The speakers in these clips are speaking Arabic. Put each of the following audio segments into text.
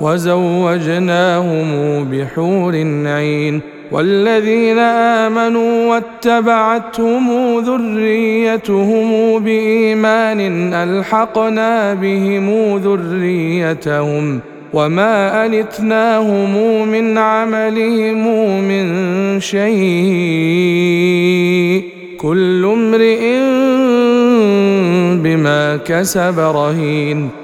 وزوجناهم بحور عين والذين آمنوا واتبعتهم ذريتهم بإيمان ألحقنا بهم ذريتهم وما التناهم من عملهم من شيء كل امرئ بما كسب رهين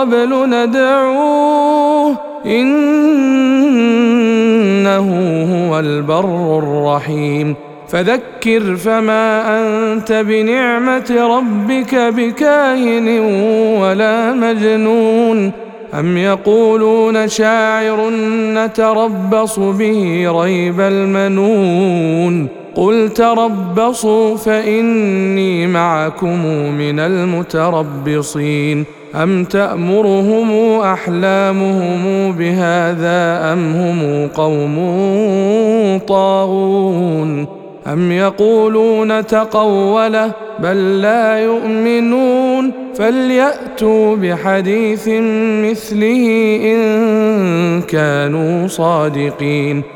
قبل ندعوه إنه هو البر الرحيم. فذكر فما أنت بنعمة ربك بكاهن ولا مجنون. أم يقولون شاعر نتربص به ريب المنون. قل تربصوا فاني معكم من المتربصين ام تامرهم احلامهم بهذا ام هم قوم طاغون ام يقولون تقوله بل لا يؤمنون فلياتوا بحديث مثله ان كانوا صادقين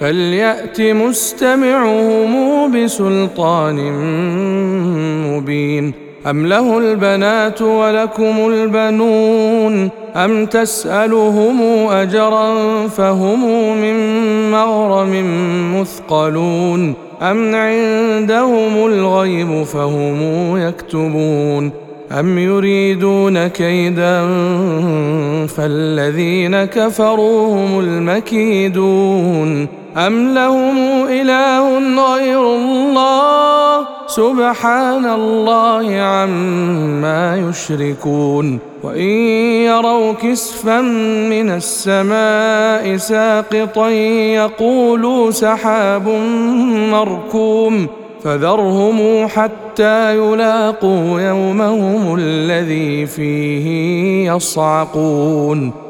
فليأت مستمعهم بسلطان مبين. أم له البنات ولكم البنون؟ أم تسألهم أجرا فهم من مغرم مثقلون؟ أم عندهم الغيب فهم يكتبون؟ أم يريدون كيدا فالذين كفروا هم المكيدون؟ أم لهم إله غير الله؟ سبحان الله عما يشركون. وإن يروا كسفا من السماء ساقطا يقولوا سحاب مركوم. فذرهم حتى يلاقوا يومهم الذي فيه يصعقون.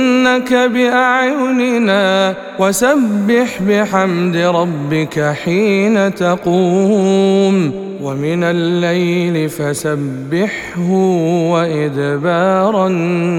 إنك بأعيننا وسبح بحمد ربك حين تقوم ومن الليل فسبحه وإدبار النجوم